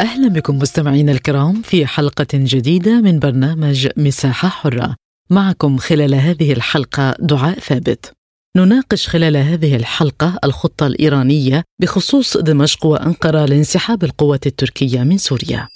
أهلا بكم مستمعينا الكرام في حلقة جديدة من برنامج مساحة حرة. معكم خلال هذه الحلقة دعاء ثابت. نناقش خلال هذه الحلقة الخطة الإيرانية بخصوص دمشق وأنقرة لانسحاب القوات التركية من سوريا.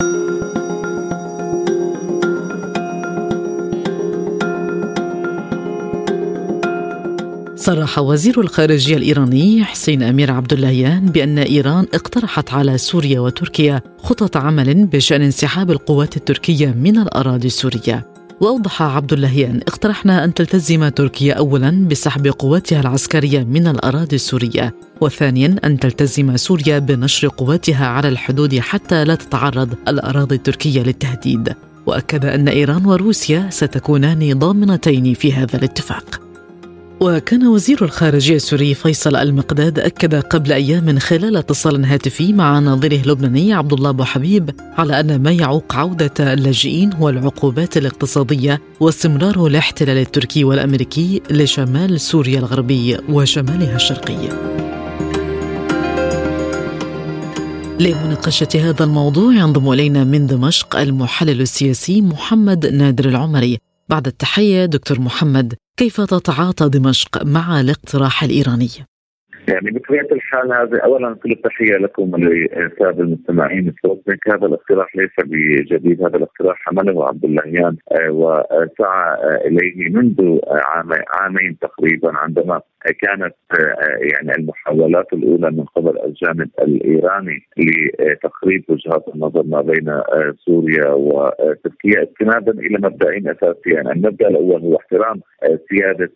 صرح وزير الخارجية الإيراني حسين أمير عبد اللهيان بأن إيران اقترحت على سوريا وتركيا خطط عمل بشأن انسحاب القوات التركية من الأراضي السورية. وأوضح عبد اللهيان اقترحنا أن تلتزم تركيا أولا بسحب قواتها العسكرية من الأراضي السورية وثانيا أن تلتزم سوريا بنشر قواتها على الحدود حتى لا تتعرض الأراضي التركية للتهديد. وأكد أن إيران وروسيا ستكونان ضامنتين في هذا الاتفاق. وكان وزير الخارجية السوري فيصل المقداد أكد قبل أيام خلال اتصال هاتفي مع ناظره اللبناني عبد الله أبو حبيب على أن ما يعوق عودة اللاجئين هو العقوبات الاقتصادية واستمرار الاحتلال التركي والأمريكي لشمال سوريا الغربي وشمالها الشرقي. لمناقشة هذا الموضوع ينضم إلينا من دمشق المحلل السياسي محمد نادر العمري بعد التحية دكتور محمد كيف تتعاطى دمشق مع الاقتراح الإيراني؟ يعني بطبيعة الحال هذا اولا كل التحية لكم وللساده المستمعين سبوتنيك هذا الاقتراح ليس بجديد هذا الاقتراح حمله عبد اللهيان آه، وسعى إليه منذ عامين تقريبا عندما كانت آه، يعني المحاولات الأولى من قبل الجانب الإيراني لتقريب وجهات النظر ما بين آه، سوريا وتركيا استنادا إلى مبدئين أساسيين، المبدأ الأول هو احترام سيادة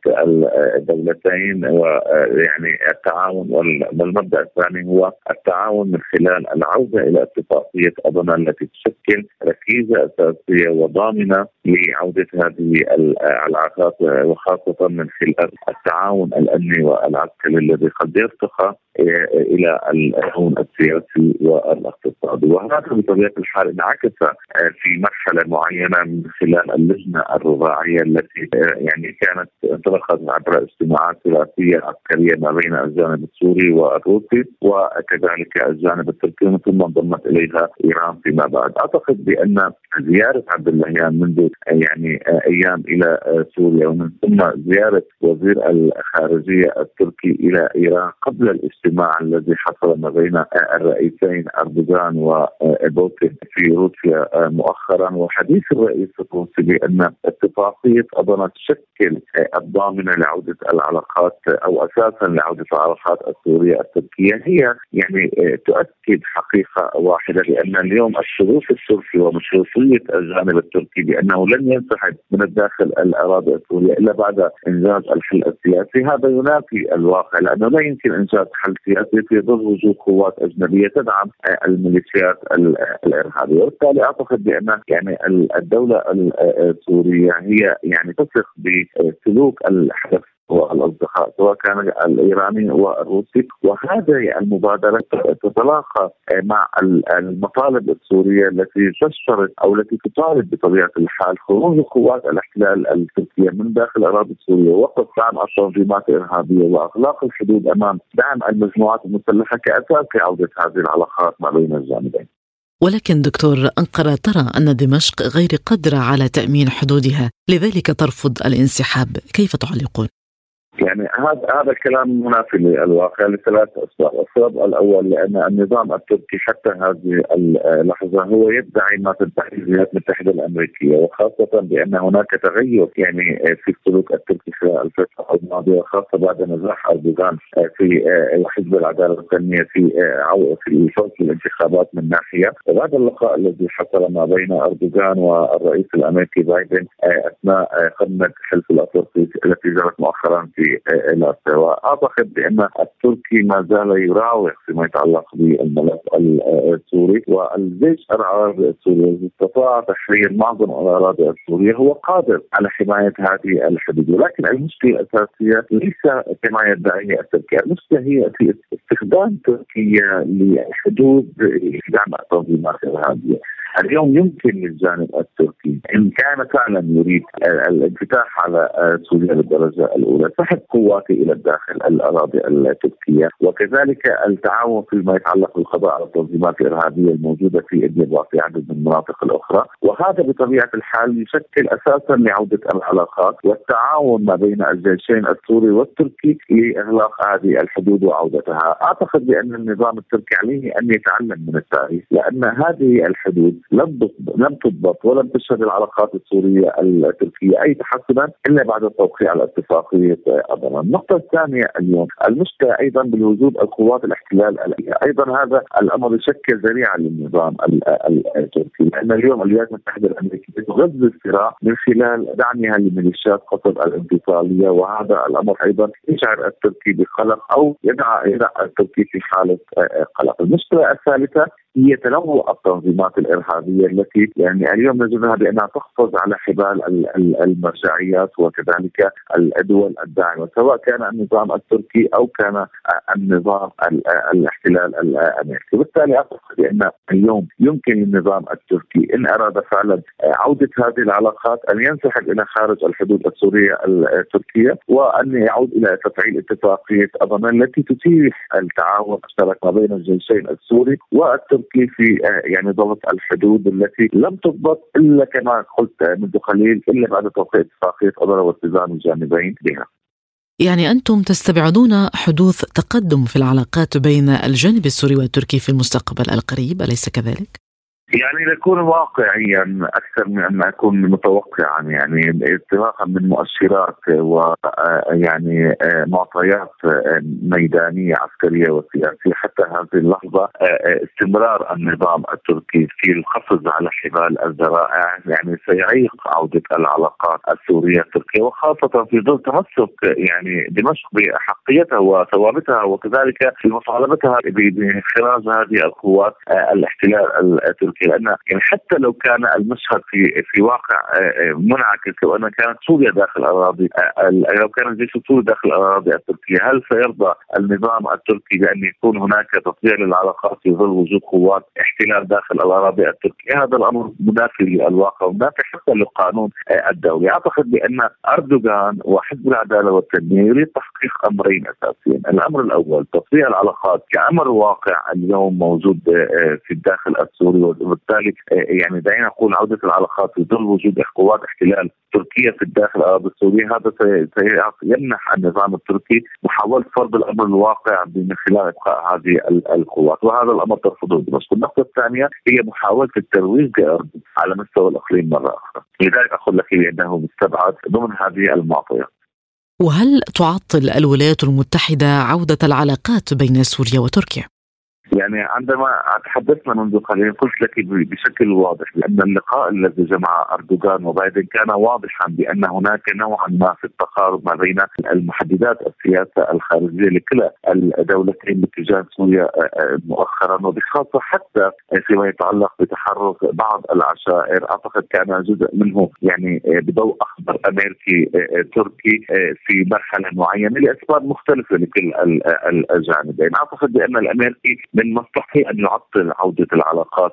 الدولتين ويعني التعاون والمبدأ الثاني هو التعاون من خلال العودة إلى اتفاقية اضنا التي تشكل ركيزة أساسية وضامنة لعودة هذه العلاقات وخاصة من خلال التعاون الامني والعسكري الذي قد يرتقى إلى الهون السياسي والاقتصادي. وهذا بطبيعة الحال انعكس في مرحلة معينة من خلال اللجنة الرباعية التي يعني كانت انطلقت عبر اجتماعات ثلاثيه عسكرية ما بين الجانب السوري والروسي وكذلك الجانب التركي ثم انضمت إليها إيران فيما بعد. أعتقد بأن زيارة عبد اللهيان منذ يعني أيام إلى سوريا ومن ثم زيارة وزير الخارجية التركي إلى إيران قبل الاجتماع الذي حصل ما بين الرئيسين أردوغان وبوتين في روسيا مؤخرا. وحديث الرئيس الروسي بأن اتفاقيه اضنا تشكل الضامنة لعودة العلاقات أو أساسا لعودة العلاقات السورية التركية. هي يعني تؤكد حقيقة واحدة بان اليوم الشروط التركي ومشروطيه الجانب التركي بأنه لن ينسحب من الداخل الأراضي السورية إلا بعد إنجاز الحل السياسي. هذا ينافي الواقع. لأنه لا يمكن انجاز حل سياسي في ظل وجود قوات أجنبية تدعم الميليشيات الإرهابية. وبالتالي أعتقد بأن يعني الدولة السورية هي يعني تثق بسلوك الحدث والأصدقاء سواء كان الإيراني والروسي وهذه المبادرة تتلاقى مع المطالب السورية التي تشترط أو التي تطالب بطبيعة الحال خروج قوات الاحتلال التركية من داخل الأراضي السورية ووقف دعم التنظيمات الإرهابية واغلاق الحدود أمام دعم المجموعات المسلحة كأساس لعوده هذه العلاقات ما بين الجانبين. ولكن دكتور أنقرة ترى أن دمشق غير قادرة على تأمين حدودها لذلك ترفض الانسحاب كيف تعلقون؟ يعني هذا هذا الكلام منافي للواقع لثلاث أسباب، السبب الأول لأن النظام التركي حتى هذه اللحظة هو يدعي ما تدعي الولايات المتحدة الأمريكية وخاصة بأن هناك تغير يعني في السلوك التركي خلال الفترة الماضية وخاصة بعد نجاح أردوغان في حزب العدالة والتنميه في في الفوز بالانتخابات من ناحية، وبعد اللقاء الذي حصل ما بين أردوغان والرئيس الأمريكي بايدن أثناء قمه حلف الأطلسي التي جرت مؤخرا في إلى واعتقد بأن التركي ما زال يراوغ فيما يتعلق بالملف السوري والجيش العربي السوري استطاع تحرير معظم الأراضي السورية هو قادر على حماية هذه الحدود ولكن المشكلة الأساسية ليس كما يدعي التركي، المشكلة هي في استخدام تركيا للحدود لدعم التنظيمات الارهابيه. اليوم يمكن للجانب التركي إن كان فعلا يريد الانفتاح على سوريا بالدرجه الأولى سحب قواته إلى الداخل الأراضي التركية وكذلك التعاون فيما يتعلق بالقضاء على التنظيمات الإرهابية الموجودة في إدلب وفي عدد من المناطق الأخرى. وهذا بطبيعة الحال يشكل أساسا لعودة العلاقات والتعاون ما بين الجيشين السوري والتركي لإغلاق هذه الحدود وعودتها، أعتقد بأن النظام التركي عليه أن يتعلم من التاريخ لأن هذه الحدود لم لم تضبط ولم تشهد العلاقات السورية التركية أي تحسنا إلا بعد توقيع الاتفاقيه اضرا. النقطة الثانية اليوم المشكلة أيضا بالوجود القوات الاحتلال أيضا هذا الأمر يشكل ذريعه للنظام التركي لأن اليوم الولايات المتحدة الأمريكية تغذي الصراع من خلال دعمها لميليشيات قطر الانفصالية وهذا الأمر أيضا يشعر التركي بقلق أو يدع يدع التركي في حالة قلق. المشكلة الثالثة هي تنوع التنظيمات الإرهابية التي يعني اليوم نجدها بأنها تحفظ على حبال المرجعيات وكذلك الدول الداعمة سواء كان النظام التركي أو كان النظام الاحتلال الأمريكي، وبالتالي أعتقد بأن اليوم يمكن للنظام التركي إن أراد فعلا عودة هذه العلاقات أن ينسحب إلى خارج الحدود السورية التركية وأن يعود إلى تفعيل اتفاقية اضمان التي تتيح التعاون المشترك ما بين الجيشين السوري والتركي. كيف يعني ضبط الحدود التي لم تضبط إلا كما قلت منذ قليل إلا بعد توقيع اتفاقيه اضرب والتزام الجانبين بها. يعني أنتم تستبعدون حدوث تقدم في العلاقات بين الجانب السوري والتركي في المستقبل القريب أليس كذلك؟ يعني نكون واقعيا أكثر من أن أكون متوقعا يعني انطلاقا من مؤشرات ويعني معطيات ميدانية عسكرية وسياسية. حتى هذه اللحظة استمرار النظام التركي في على حبال الذرائع يعني سيعيق عودة العلاقات السورية التركية وخاصة في ظل تمسك يعني دمشق باحقيتها وثوابتها وكذلك مطالبتها بانخراج هذه القوات الاحتلال التركي. لأن يعني حتى لو كان المشهد في في واقع آه، آه، منعكس لو أن كانت سوريا داخل اراضي آه، لو كان الجيش السوري داخل الأراضي التركية هل سيرضى النظام التركي بأن يكون هناك تطبيع للعلاقات في ظل وجود قوات احتلال داخل الأراضي التركية؟ هذا الامر منافي للواقع ومنافي حتى للقانون الدولي. أعتقد بأن أردوغان وحزب العدالة والتنميه يريد تحقيق أمرين أساسيين. الأمر الأول تطبيع العلاقات كأمر واقع اليوم موجود في الداخل السوري وبالتالي آه، يعني دعينا نقول عودة العلاقات في ظل وجود قوات احتلال تركيا في الداخل الاراضي السوريه هذا سيمنح النظام التركي محاولة فرض الأمر الواقع من خلال إبقاء هذه القوات. وهذا الأمر ترفضه. دمشق، النقطة الثانية هي محاولة الترويج لاردن على مستوى الأقليم مرة أخرى، لذلك أقول لك بانه مستبعد ضمن هذه المعطيات. وهل تعطل الولايات المتحدة عودة العلاقات بين سوريا وتركيا؟ يعني عندما تحدثنا منذ قليل قلت لك بشكل واضح لأن اللقاء الذي جمع أردوغان وبايدن كان واضحا بأن هناك نوعا ما في التقارب ما بين المحددات السياسة الخارجية لكلا الدولتين باتجاه سوريا آه، آه، مؤخرا وبخاصة حتى فيما يتعلق بتحرك بعض العشائر. أعتقد كان جزء منه يعني آه، بضوء أخضر أمريكي تركي في مرحلة معينة لأسباب مختلفة لكل الجانبين. أعتقد بأن الأمريكي من مصلحته أن يعطل عودة العلاقات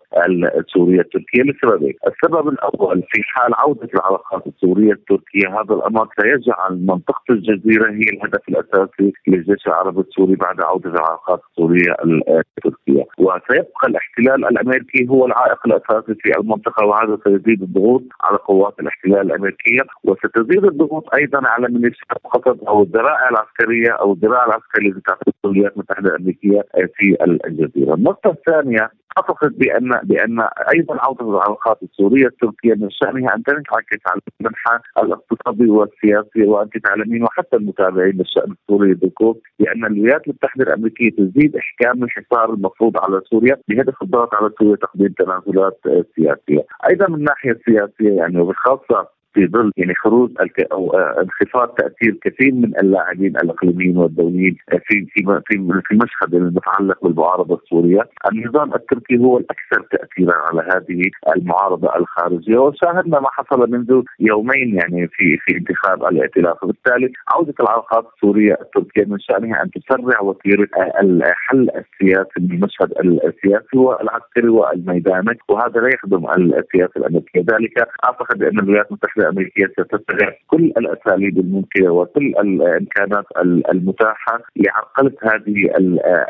السورية التركية لسببين، السبب الأول في حال عودة العلاقات السورية التركية هذا الأمر سيجعل منطقة الجزيرة هي الهدف الأساسي للجيش العربي السوري بعد عودة العلاقات السورية التركية، وسيبقى الاحتلال الأمريكي هو العائق الأساسي في المنطقة وهذا سيزيد الضغوط على قوات الاحتلال الأمريكية. وستزيد الضغوط أيضا على ميليشيات قطر أو الذرائع العسكرية أو الذراع العسكري التي تعتبر الولايات المتحدة الأمريكية في الجزيرة، النقطة الثانية اعتقد بان بأن أيضا عودة العلاقات السورية التركية من شأنها أن تنعكس على المنحى الاقتصادي والسياسي وانت تعلمين وحتى المتابعين للشأن السوري بالكوب بان الولايات المتحدة الأمريكية تزيد إحكام الحصار المفروض على سوريا بهدف الضغط على سوريا تقديم تنازلات سياسية، أيضا من الناحية السياسية يعني وبخاصه في ظل يعني خروج أو انخفاض تأثير كثير من اللاعبين الإقليميين والدوليين في في في في المشهد المتعلق بالمعارضة السورية، النظام التركي هو الأكثر تاثيرا على هذه المعارضة الخارجية. وشاهدنا ما حصل منذ يومين يعني في في انتخاب الائتلاف. وبالتالي عودة العلاقات السورية التركية من شأنها أن تسرع وتيره الحل السياسي من المشهد السياسي والعسكري والميداني. وهذا لا يخدم السياسة الأمريكية، ذلك أعتقد ان الولايات المتحدة الأمريكية ستستغل كل الأساليب الممكنة وكل الإمكانات المتاحة لعرقله هذه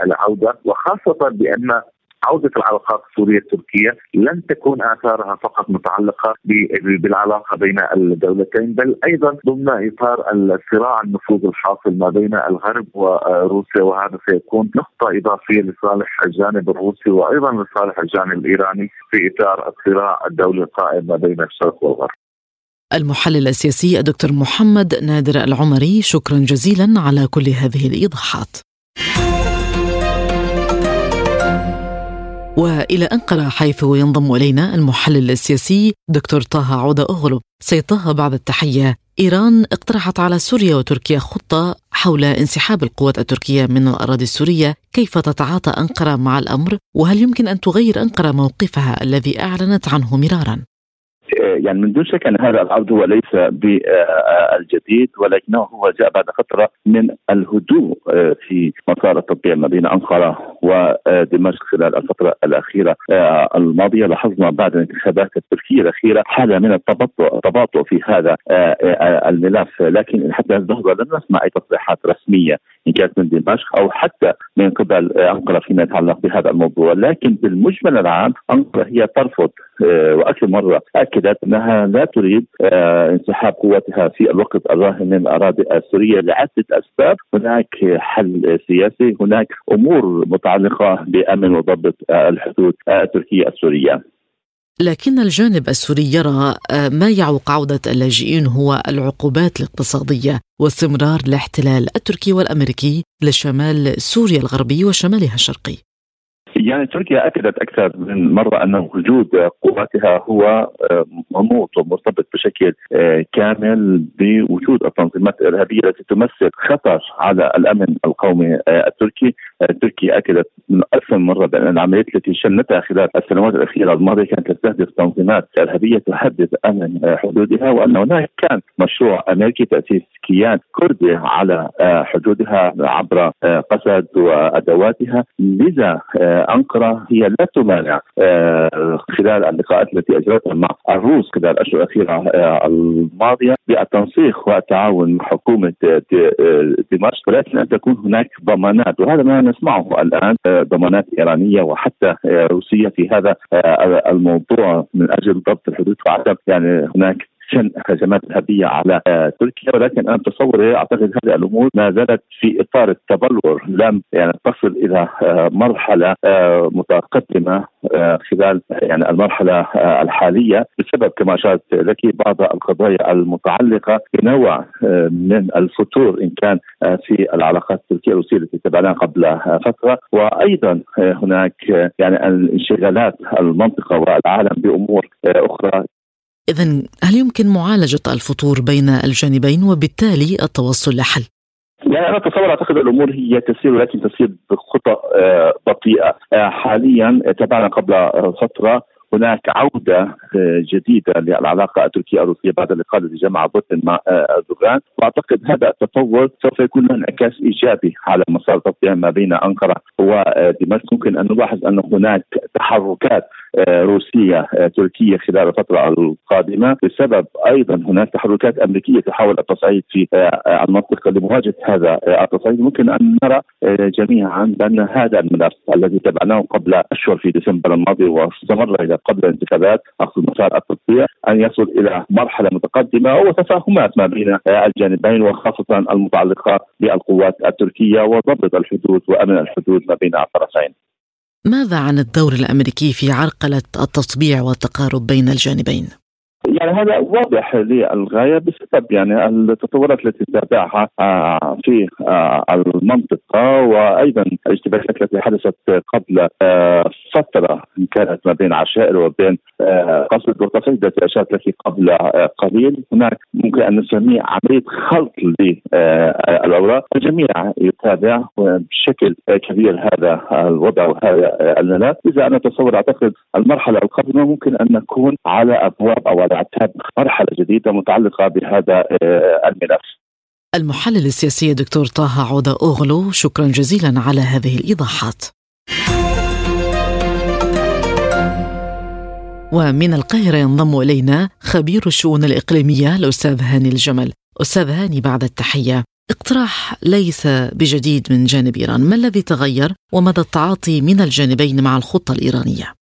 العودة وخاصة بأن عودة العلاقات السورية التركية لن تكون آثارها فقط متعلقة بالعلاقة بين الدولتين بل أيضا ضمن إطار الصراع النفوذ الحاصل ما بين الغرب وروسيا وهذا سيكون نقطة إضافية لصالح الجانب الروسي وأيضا لصالح الجانب الإيراني في إطار الصراع الدولي القائم ما بين الشرق والغرب. المحلل السياسي الدكتور محمد نادر العمري شكرا جزيلا على كل هذه الإيضاحات. وإلى انقره حيث ينضم إلينا المحلل السياسي دكتور طه عوده أغلب سيد طه بعد التحية. إيران اقترحت على سوريا وتركيا خطة حول انسحاب القوات التركية من الأراضي السورية. كيف تتعاطى أنقرة مع الأمر؟ وهل يمكن أن تغير أنقرة موقفها الذي أعلنت عنه مرارا؟ يعني من دون شك أن هذا العرض هو ليس بالجديد ولكنه هو جاء بعد فترة من الهدوء آه، في مسار التطبيع ما بين أنقرة ودمشق خلال الفترة الأخيرة. آه، الماضية لاحظنا بعد الانتخابات التركيه الأخيرة حالة من التباطؤ التباطؤ في هذا آه، الملف. لكن حتى اللحظة لم نسمع أي تصريحات رسمية إن كانت من دمشق أو حتى من قبل أنقرة فيما يتعلق بهذا الموضوع. لكن بالمجمل العام أنقرة هي ترفض وأكثر مرة اكدت أنها لا تريد آه، انسحاب قواتها في الوقت الراهن من الأراضي السورية لعدة أسباب، هناك حل سياسي، هناك أمور متعلقة بأمن وضبط الحدود التركية السورية. لكن الجانب السوري يرى آه، ما يعوق عودة اللاجئين هو العقوبات الاقتصادية واستمرار الاحتلال التركي والأمريكي لشمال سوريا الغربي وشمالها الشرقي يعني تركيا أكدت أكثر من مرة أن وجود قواتها هو آه، منوط ومرتبط بشكل آه، كامل بوجود التنظيمات الإرهابية التي تمثل خطر على الأمن القومي آه، التركي، تركيا أكدت من أكثر من مرة بأن العمليات التي شنتها خلال السنوات الأخيرة الماضية كانت تستهدف تنظيمات إرهابية تهدد أمن حدودها وأن هناك كان مشروع أمريكي تأسيس كيان كردي على حدودها عبر قسد وأدواتها، لذا أنقرة هي لا تمانع آه، خلال اللقاءات التي أجرتها مع الروس خلال الأشهر الأخيرة آه، الماضية بالتنسيق والتعاون مع حكومه آه، دمشق ولكن أن تكون هناك ضمانات وهذا ما نسمعه الآن ضمانات إيرانية وحتى روسية في هذا الموضوع من أجل ضبط الحدود وعدم يعني هناك شن هجمات ارهابيه على آه، تركيا. ولكن أنا تصوري أعتقد هذه الأمور ما زالت في إطار التبلور. لم يعني تصل إلى آه، مرحلة آه، متقدمة خلال يعني المرحلة الحالية بسبب كما اشرت لك بعض القضايا المتعلقة بنوع من الفتور إن كان في العلاقات التركيه الروسية التي تبعناها قبل فترة. وأيضا هناك يعني انشغالات المنطقة والعالم بأمور أخرى إذا هل يمكن معالجة الفطور بين الجانبين وبالتالي التوصل لحل؟ يعني أنا أتصور أعتقد الأمور هي تسير ولكن تسير بخطى آه، بطيئة. آه، حاليا تابعنا قبل فترة هناك عودة آه، جديدة للعلاقة التركية الروسية بعد اللقاء الذي جمع بوتين مع أردوغان. وأعتقد هذا التطور سوف يكون له انعكاس إيجابي على مسار التطبيع ما بين أنقرة ودمشق. ممكن أن نلاحظ أن هناك تحركات آه، روسية آه، تركية خلال الفترة القادمة بسبب أيضا هناك تحركات أمريكية تحاول التصعيد في آه، المنطقة لمواجهة هذا التصعيد ممكن أن نرى جميعا بأن هذا الملف الذي تبعناه قبل أشهر في ديسمبر الماضي واستمر إلى قبل الانتخابات أخذ مسار التطبيع أن يصل إلى مرحلة متقدمة وتفاهمات ما بين الجانبين وخاصة المتعلقة بالقوات التركية وضبط الحدود وأمن الحدود ما بين الطرفين. ماذا عن الدور الأمريكي في عرقلة التطبيع والتقارب بين الجانبين؟ يعني هذا واضح للغاية بسبب يعني التطورات التي تتابعها آه، في آه، المنطقة وأيضا الاشتباكات التي حدثت قبل آه، فترة كانت ما بين عشائر وبين قصر التي اشارت لك قبل قليل. هناك ممكن أن نسميه عملية خلط للاوراق الجميع يتابع بشكل كبير هذا الوضع وهذا الملف إذا أنا أتصور أعتقد المرحلة القادمة ممكن أن نكون على أبواب أو على اعتاب مرحلة جديدة متعلقة بهذا آه، الملف. المحلل السياسي دكتور طه عوده اوغلو شكرا جزيلا على هذه الإيضاحات. ومن القاهرة ينضم إلينا خبير الشؤون الإقليمية الأستاذ هاني الجمل. أستاذ هاني بعد التحية اقتراح ليس بجديد من جانب إيران، ما الذي تغير ومدى التعاطي من الجانبين مع الخطة الإيرانية؟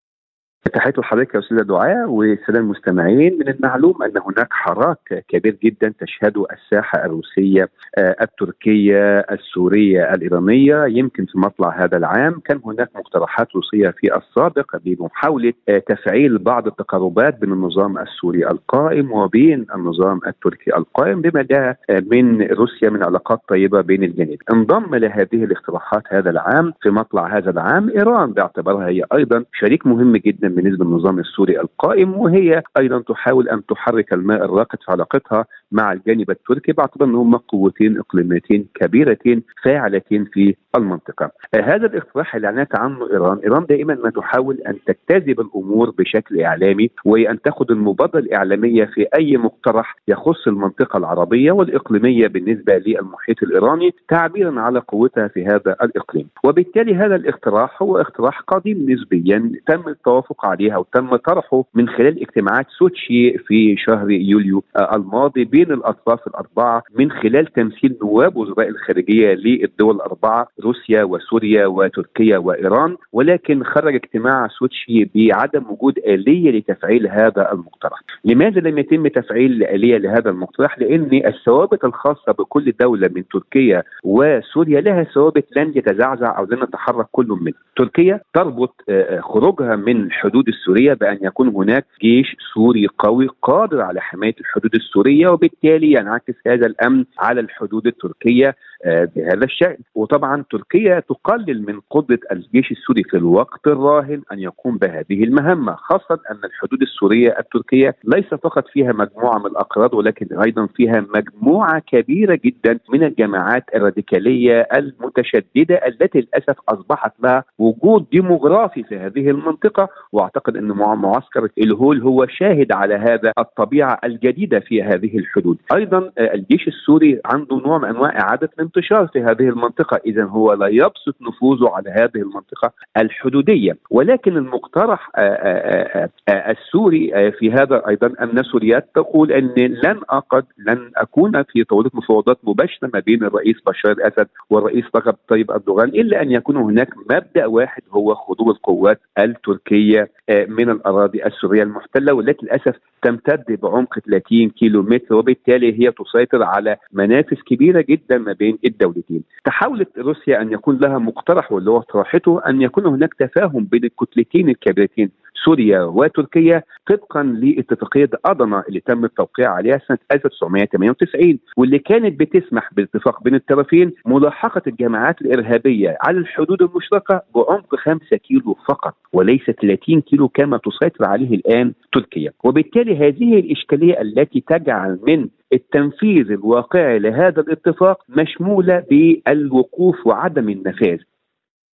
تحية لحضرتك يا أستاذ دعاء والساده المستمعين. من المعلوم أن هناك حراك كبير جدا تشهده الساحة الروسية آه، التركية السورية الإيرانية يمكن في مطلع هذا العام. كان هناك مقترحات روسية في السابق بمحاولة آه، تفعيل بعض التقاربات بين النظام السوري القائم وبين النظام التركي القائم بما جاء آه، من روسيا من علاقات طيبة بين الجانبين انضم لهذه الاقتراحات هذا العام في مطلع هذا العام إيران باعتبارها هي أيضا شريك مهم جدا بالنسبة للنظام السوري القائم وهي أيضا تحاول أن تحرك الماء الراكد في علاقتها مع الجانب التركي باعتبار ان هم قوتين إقليميتين كبيرتين فاعلتين في المنطقة. هذا الاقتراح اللي اعلنت عنه إيران، إيران دائما ما تحاول أن تجتذب الأمور بشكل إعلامي وأن تأخذ المبادرة الإعلامية في أي مقترح يخص المنطقة العربية والإقليمية بالنسبة للمحيط الإيراني تعبيرا على قوتها في هذا الإقليم، وبالتالي هذا الاقتراح هو اقتراح قديم نسبيا تم التوافق عليها وتم طرحه من خلال اجتماعات سوتشي في شهر يوليو الماضي بين الأطراف الأربعة من خلال تمثيل نواب وزراء الخارجية للدول الأربعة روسيا وسوريا وتركيا وإيران ولكن خرج اجتماع سوتشي بعدم وجود آلية لتفعيل هذا المقترح. لماذا لم يتم تفعيل آلية لهذا المقترح؟ لأن الثوابت الخاصة بكل دولة من تركيا وسوريا لها ثوابت لن يتزعزع أو لن يتحرك كل منها. تركيا تربط آه، خروجها من الحدود السورية بأن يكون هناك جيش سوري قوي قادر على حماية الحدود السورية وبالتالي ينعكس هذا الأمن على الحدود التركية بهذا الشأن. وطبعا تركيا تقلل من قدرة الجيش السوري في الوقت الراهن أن يقوم بهذه المهمة خاصة أن الحدود السورية التركية ليس فقط فيها مجموعة من الأقراض ولكن أيضا فيها مجموعة كبيرة جدا من الجماعات الراديكالية المتشددة التي للأسف أصبحت لها وجود ديموغرافي في هذه المنطقة. وأعتقد أن معسكر الهول هو شاهد على هذا الطبيعة الجديدة في هذه الحدود. أيضا آه، الجيش السوري عنده نوع من أنواع إعادة الانتشار في هذه المنطقة. إذا هو لا يبسط نفوذه على هذه المنطقة الحدودية. ولكن المقترح آه، آه، آه، السوري في هذا أيضا أن سوريا تقول أن لن أقد لن أكون في طاولة مفاوضات مباشرة ما بين الرئيس بشار الأسد والرئيس رجب طيب أردوغان إلا أن يكون هناك مبدأ واحد هو خضوع القوات التركية من الأراضي السورية المحتلة. والتي للأسف تمتد بعمق 30 كيلو متر وبالتالي هي تسيطر على منافذ كبيرة جدا ما بين الدولتين. تحاولت روسيا أن يكون لها مقترح واللي هو طرحته أن يكون هناك تفاهم بين الكتلتين الكبيرتين. سوريا وتركيا طبقا لاتفاقية ادنا اللي تم التوقيع عليها سنة 1998 واللي كانت بتسمح بالاتفاق بين الطرفين ملاحقة الجماعات الإرهابية على الحدود المشتركه بعمق 5 كيلو فقط وليس 30 كيلو كما تسيطر عليه الآن تركيا وبالتالي هذه الإشكالية التي تجعل من التنفيذ الواقعي لهذا الاتفاق مشموله بالوقوف وعدم النفاذ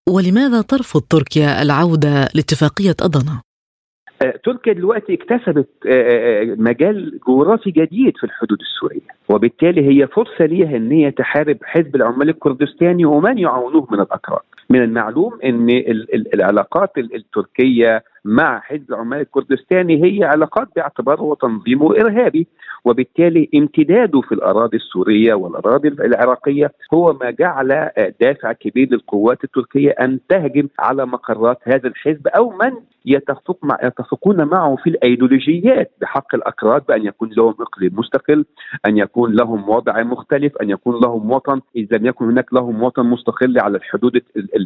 ولماذا ترفض تركيا العودة لاتفاقية اضنا؟ آه، تركيا دلوقتي اكتسبت آه، آه، مجال جغرافي جديد في الحدود السورية. وبالتالي هي فرصة ليها إن هي تحارب حزب العمال الكردستاني ومن يعاونوه من الاكراد من المعلوم إن العلاقات التركية مع حزب العمال الكردستاني هي علاقات باعتباره تنظيمه إرهابي وبالتالي امتداده في الأراضي السورية والأراضي العراقية هو ما جعل دافع كبير للقوات التركية أن تهجم على مقرات هذا الحزب أو من يتفق مع يتفقون معه في الأيديولوجيات بحق الأكراد بأن يكون لهم إقليم مستقل، أن يكون لهم وضع مختلف، أن يكون لهم وطن، اذا لم يكن هناك لهم وطن مستقل على الحدود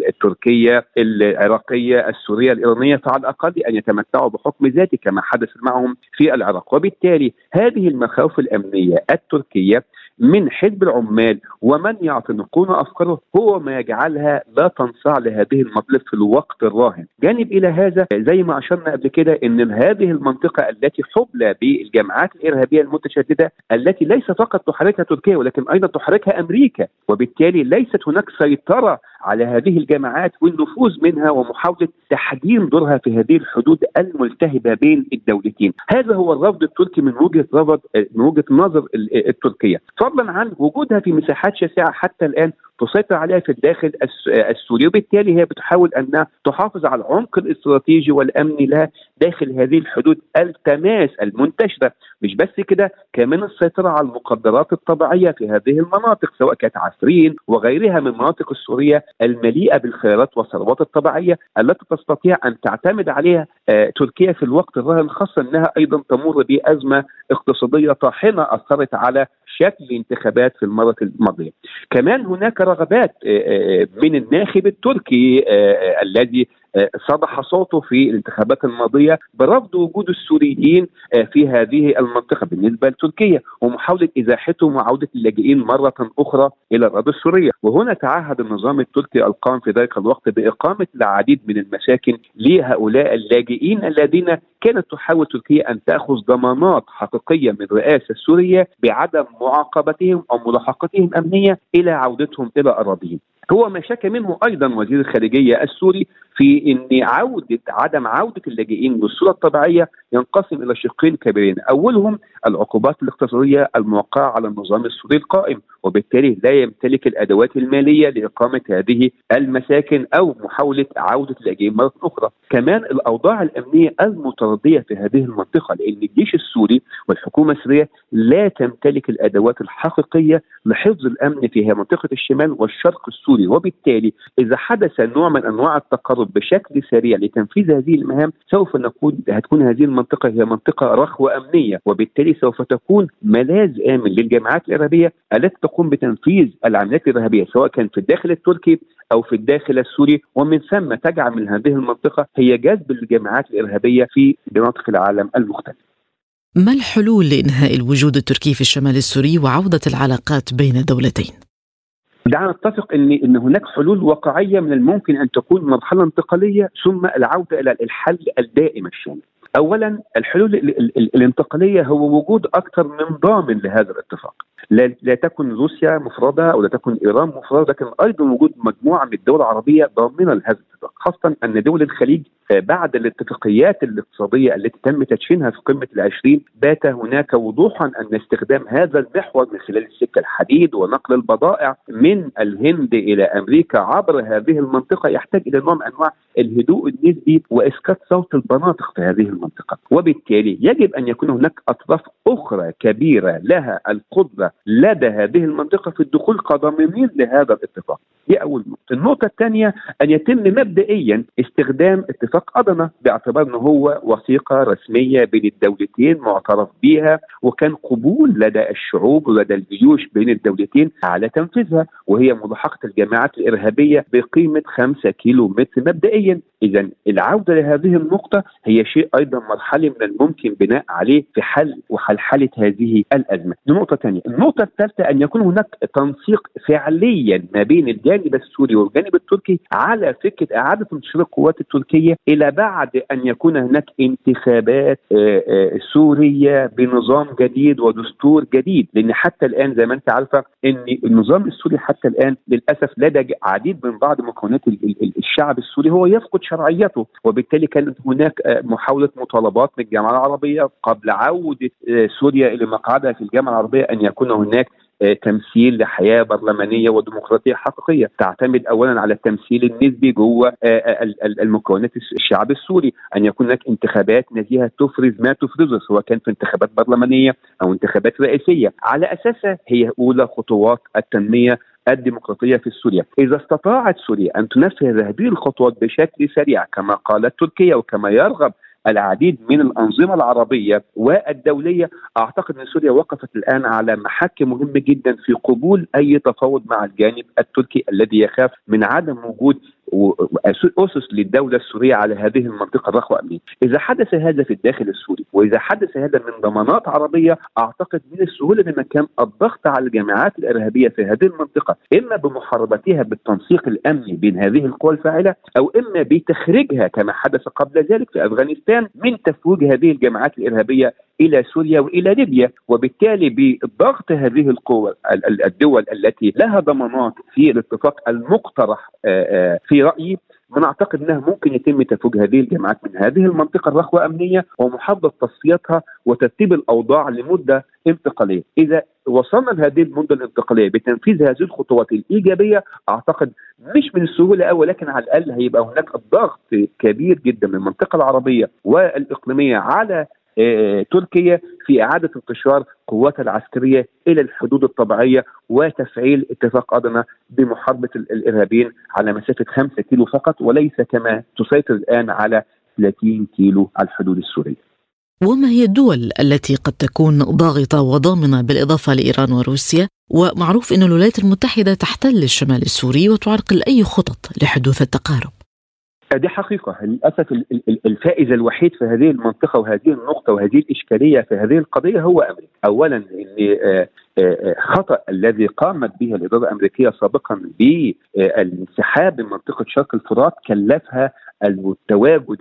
التركية، العراقية، السورية، الإيرانية فعلى الاقل ان يتمتعوا بحكم ذاتي كما حدث معهم في العراق. وبالتالي هذه المخاوف الأمنية التركية من حزب العمال ومن يعتنقون أفكاره هو ما يجعلها لا تنصاع لهذه المطلب في الوقت الراهن، جانب إلى هذا زي ما أشرنا قبل كده إن هذه المنطقة التي حبلى بالجماعات الإرهابية المتشددة التي ليس فقط تحركها تركيا ولكن أيضا تحركها أمريكا، وبالتالي ليست هناك سيطرة على هذه الجماعات والنفوذ منها ومحاولة تحجيم دورها في هذه الحدود الملتهبة بين الدولتين، هذا هو الرفض التركي من وجهة نظر من وجهة النظر التركية، فضلا عن وجودها في مساحات شاسعة حتى الآن. تسيطر عليها في الداخل السوري وبالتالي هي بتحاول انها تحافظ على العمق الاستراتيجي والأمني لها داخل هذه الحدود التماس المنتشرة. مش بس كده كمان السيطرة على المقدرات الطبيعية في هذه المناطق سواء كانت عسرين وغيرها من المناطق السورية المليئة بالخيارات والثروات الطبيعية التي تستطيع أن تعتمد عليها آه تركيا في الوقت الراهن خاصة أنها أيضا تمر بأزمة اقتصادية طاحنة أثرت على شكل الانتخابات في المرة الماضية. كمان هناك رغبات من الناخب التركي الذي صدح صوته في الانتخابات الماضية برفض وجود السوريين في هذه المنطقة بالنسبة لتركيا ومحاولة إزاحتهم وعودة اللاجئين مرة أخرى إلى الأرض السورية. وهنا تعهد النظام التركي القائم في ذلك الوقت بإقامة العديد من المساكن لهؤلاء اللاجئين الذين كانت تحاول تركيا أن تأخذ ضمانات حقيقية من الرئاسة السورية بعدم معاقبتهم أو ملاحقتهم أمنية إلى عودتهم إلى أراضيهم. هو ما شك منه أيضا وزير الخارجية السوري في إن عودة عدم عودة اللاجئين بالصورة الطبيعية ينقسم إلى شقين كبيرين، أولهم العقوبات الاقتصادية الموقعة على النظام السوري القائم، وبالتالي لا يمتلك الأدوات المالية لإقامة هذه المساكن أو محاولة عودة اللاجئين مرة أخرى. كمان الأوضاع الأمنية المترديه في هذه المنطقة لأن الجيش السوري والحكومة السورية لا تمتلك الأدوات الحقيقية لحفظ الأمن في منطقة الشمال والشرق السوري، وبالتالي إذا حدث نوع من أنواع التقرب بشكل سريع لتنفيذ هذه المهام سوف نكون هتكون هذه المنطقة هي منطقة رخوة أمنية وبالتالي سوف تكون ملاذ آمن للجماعات الارهابيه التي تقوم بتنفيذ العمليات الارهابيه سواء كان في الداخل التركي أو في الداخل السوري ومن ثم تجعل من هذه المنطقة هي جذب الجماعات الإرهابية في مناطق العالم المختلفه. ما الحلول لإنهاء الوجود التركي في الشمال السوري وعودة العلاقات بين الدولتين؟ دعنا نتفق إن إن هناك حلول واقعية من الممكن أن تكون مرحلة انتقالية ثم العودة إلى الحل الدائم الشامل. اولا الحلول الانتقالية هو وجود أكثر من ضامن لهذا الاتفاق. لا, تكن روسيا مفردة أو لا تكن إيران مفردة لكن أيضا وجود مجموعة من الدول العربية ضامنة لهذا الاتفاق خاصة أن دول الخليج بعد الاتفاقيات الاقتصادية التي تم تدشينها في قمة العشرين بات هناك وضوحا أن استخدام هذا المحور من خلال السكه الحديد ونقل البضائع من الهند إلى أمريكا عبر هذه المنطقة. يحتاج إلى نوع من أنواع الهدوء النسبي واسكات صوت البناطق في هذه المنطقة. وبالتالي يجب أن يكون هناك أطراف أخرى كبيرة لها القدرة لدى هذه المنطقة في الدخول كضامنين لهذا الاتفاق. دي أول نقطة. النقطة الثانية أن يتم مبدئيا استخدام اتفاق ادنا باعتبار أنه هو وثيقة رسمية بين الدولتين معترف بها وكان قبول لدى الشعوب ولدى الجيوش بين الدولتين على تنفيذها وهي ملاحقه الجماعات الإرهابية بقيمة 5 كيلو متر مبدئيا. اذا العودة لهذه النقطة هي شيء أيضا مرحلي من الممكن بناء عليه في حل وحلحلة هذه الأزمة. دي نقطة ثانية. النقطة الثالثة أن يكون هناك تنسيق فعليا ما بين الجانب السوري والجانب التركي على فكرة إعادة انتشار القوات التركية إلى بعد أن يكون هناك انتخابات سورية بنظام جديد ودستور جديد. لأن حتى الآن زي ما أنت عارفة إن النظام السوري حتى الآن للأسف لدى عديد من بعض مكونات الشعب السوري هو يفقد شرعيته. وبالتالي كانت هناك محاولة مطالبات من الجامعة العربية قبل عودة سوريا إلى مقعدها في الجامعة العربية أن يكون هناك تمثيل لحياة برلمانية وديمقراطية حقيقية. تعتمد اولا على التمثيل النسبي جوه المكونات الشعب السوري. أن يكون هناك انتخابات نزيهة تفرز ما تفرزه سواء كان في انتخابات برلمانية أو انتخابات رئاسيه على أساسها هي أولى خطوات التنمية الديمقراطية في سوريا، إذا استطاعت سوريا أن تنفذ هذه الخطوات بشكل سريع كما قالت تركيا وكما يرغب العديد من الأنظمة العربية والدولية. أعتقد إن سوريا وقفت الآن على محك مهم جدا في قبول أي تفاوض مع الجانب التركي الذي يخاف من عدم وجود أسس للدولة السورية على هذه المنطقة الرخوة امنيه، إذا حدث هذا في الداخل السوري وإذا حدث هذا من ضمانات عربية أعتقد من السهولة بمكان الضغط على الجماعات الإرهابية في هذه المنطقة إما بمحاربتها بالتنسيق الأمني بين هذه القوى الفاعلة أو إما بتخريجها كما حدث قبل ذلك في أفغانستان من تفويج هذه الجماعات الإرهابية إلى سوريا وإلى ليبيا وبالتالي بضغط هذه القوى الدول التي لها ضمانات في الاتفاق المقترح في رأيي من أعتقد إنها ممكن يتم تفويج هذه الجماعات من هذه المنطقة الرخوة أمنية ومحافظه تصفيتها وترتيب الأوضاع لمدة انتقالية، إذا وصلنا لهذه المدة الانتقالية بتنفيذ هذه الخطوات الإيجابية أعتقد مش من السهولة قوي لكن على الأقل هيبقى هناك ضغط كبير جدا من المنطقة العربية والإقليمية على آه، تركيا في إعادة انتشار قواتها العسكرية إلى الحدود الطبيعية وتفعيل اتفاق أدنى بمحاربة الإرهابيين على مسافة 5 كيلو فقط وليس كما تسيطر الآن على 30 كيلو على الحدود السورية. وما هي الدول التي قد تكون ضاغطة وضامنة بالإضافة لإيران وروسيا؟ ومعروف أن الولايات المتحدة تحتل الشمال السوري وتعرقل أي خطط لحدوث التقارب. دي حقيقة. للأسف الفائز الوحيد في هذه المنطقة وهذه النقطة وهذه الإشكالية في هذه القضية هو أمريكا. أولا أن آه، آه، خطأ الذي قامت به الإدارة الأمريكية سابقا بالانسحاب من منطقة شرق الفرات كلفها التواجد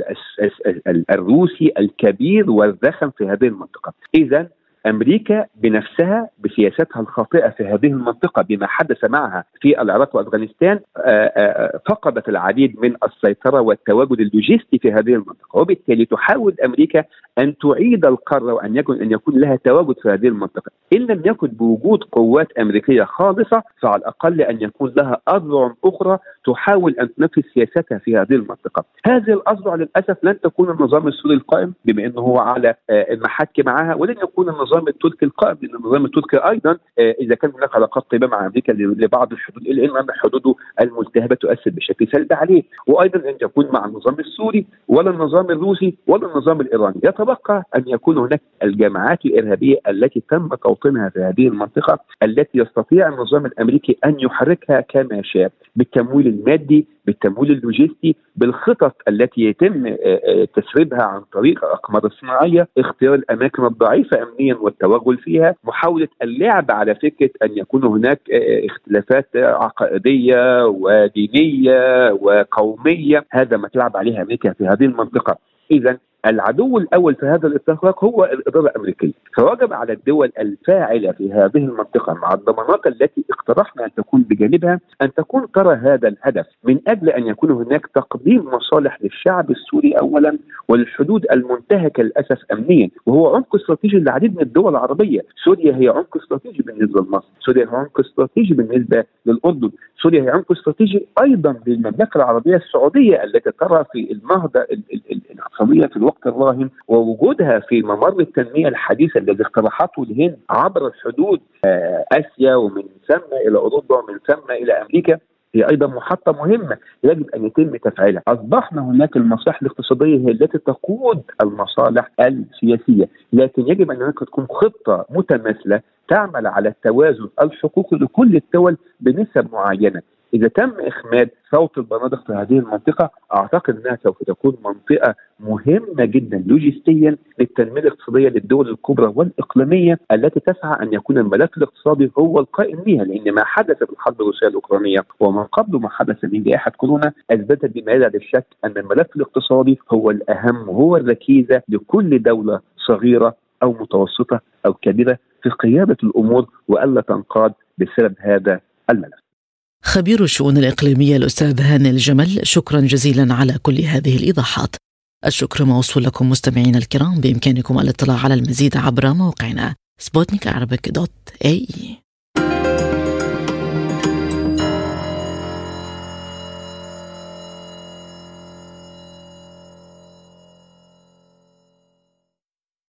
الروسي الكبير والضخم في هذه المنطقة. إذا أمريكا بنفسها بسياستها الخاطئة في هذه المنطقة بما حدث معها في العراق وأفغانستان آه، آه، فقدت العديد من السيطرة والتواجد اللوجستي في هذه المنطقة. وبالتالي تحاول أمريكا أن تعيد القاره وأن يكون أن يكون لها تواجد في هذه المنطقة. إن لم يكن بوجود قوات أمريكية خالصة فعلى الأقل أن يكون لها أذرع أخرى تحاول أن تنفذ سياستها في هذه المنطقة. هذه الأذرع للأسف لن تكون النظام السوري القائم بما إنه هو على آه، المحك معها ولن يكون النظام النظام التركي القائم لأن النظام التركي أيضا آه، إذا كان هناك علاقات طيبة مع أمريكا لبعض الحدود الا أن حدوده الملتهبه تؤثر بشكل سلبي عليه. وأيضا أن يكون مع النظام السوري ولا النظام الروسي ولا النظام الإيراني. يتبقى أن يكون هناك الجماعات الإرهابية التي تم توطينها في هذه المنطقة التي يستطيع النظام الأمريكي أن يحركها كما شاء بالتمويل المادي بالتمويل اللوجستي بالخطط التي يتم آه، آه، تسريبها عن طريق الاقمار الصناعيه اختيار الأماكن الضعيفة امنيا والتوغل فيها محاولة اللعب على فكرة أن يكون هناك آه، اختلافات عقائدية ودينية وقومية. هذا ما تلعب عليه أمريكا في هذه المنطقة. اذا العدو الأول في هذا الاتفاق هو الإدارة الأمريكية، فوجب على الدول الفاعلة في هذه المنطقة مع الضمانات التي اقترحنا أن تكون بجانبها أن تكون ترى هذا الهدف من أجل أن يكون هناك تقديم مصالح للشعب السوري اولا وللحدود المنتهكة للأسف امنيا، وهو عمق استراتيجي للعديد من الدول العربية، سوريا هي عمق استراتيجي بالنسبة لمصر، سوريا هي عمق استراتيجي بالنسبة للأردن، سوريا هي عمق استراتيجي أيضا للمملكة العربية السعودية التي ترى في النهضه الاقتصاديه في الوقت الراهن ووجودها في ممر التنمية الحديثة الذي اقترحته الهند عبر الحدود آه، آسيا ومن ثم إلى أوروبا ومن ثم إلى أمريكا هي أيضا محطة مهمة يجب أن يتم تفعيلها، أصبحنا هناك المصالح الاقتصادية هي التي تقود المصالح السياسية، لكن يجب أن هناك تكون خطة متماثلة تعمل على التوازن الحقوقي لكل الدول بنسب معينة، إذا تم إخماد صوت البنادق في هذه المنطقة أعتقد أنها سوف تكون منطقة مهمة جدا لوجستيا للتنمية الاقتصادية للدول الكبرى والإقليمية التي تسعى أن يكون الملف الاقتصادي هو القائم بها لأن ما حدث في الحرب الروسية الأوكرانية وما قبل ما حدث من جائحة كورونا أثبتت بما لا للشك أن الملف الاقتصادي هو الأهم هو الركيزة لكل دولة صغيرة أو متوسطة أو كبيرة في قيادة الأمور وألا تنقاد بسبب هذا الملف. خبير الشؤون الإقليمية الأستاذ هاني الجمل شكرا جزيلا على كل هذه الإيضاحات. الشكر موصول لكم مستمعينا الكرام بإمكانكم الاطلاع على المزيد عبر موقعنا سبوتنيك dot ae.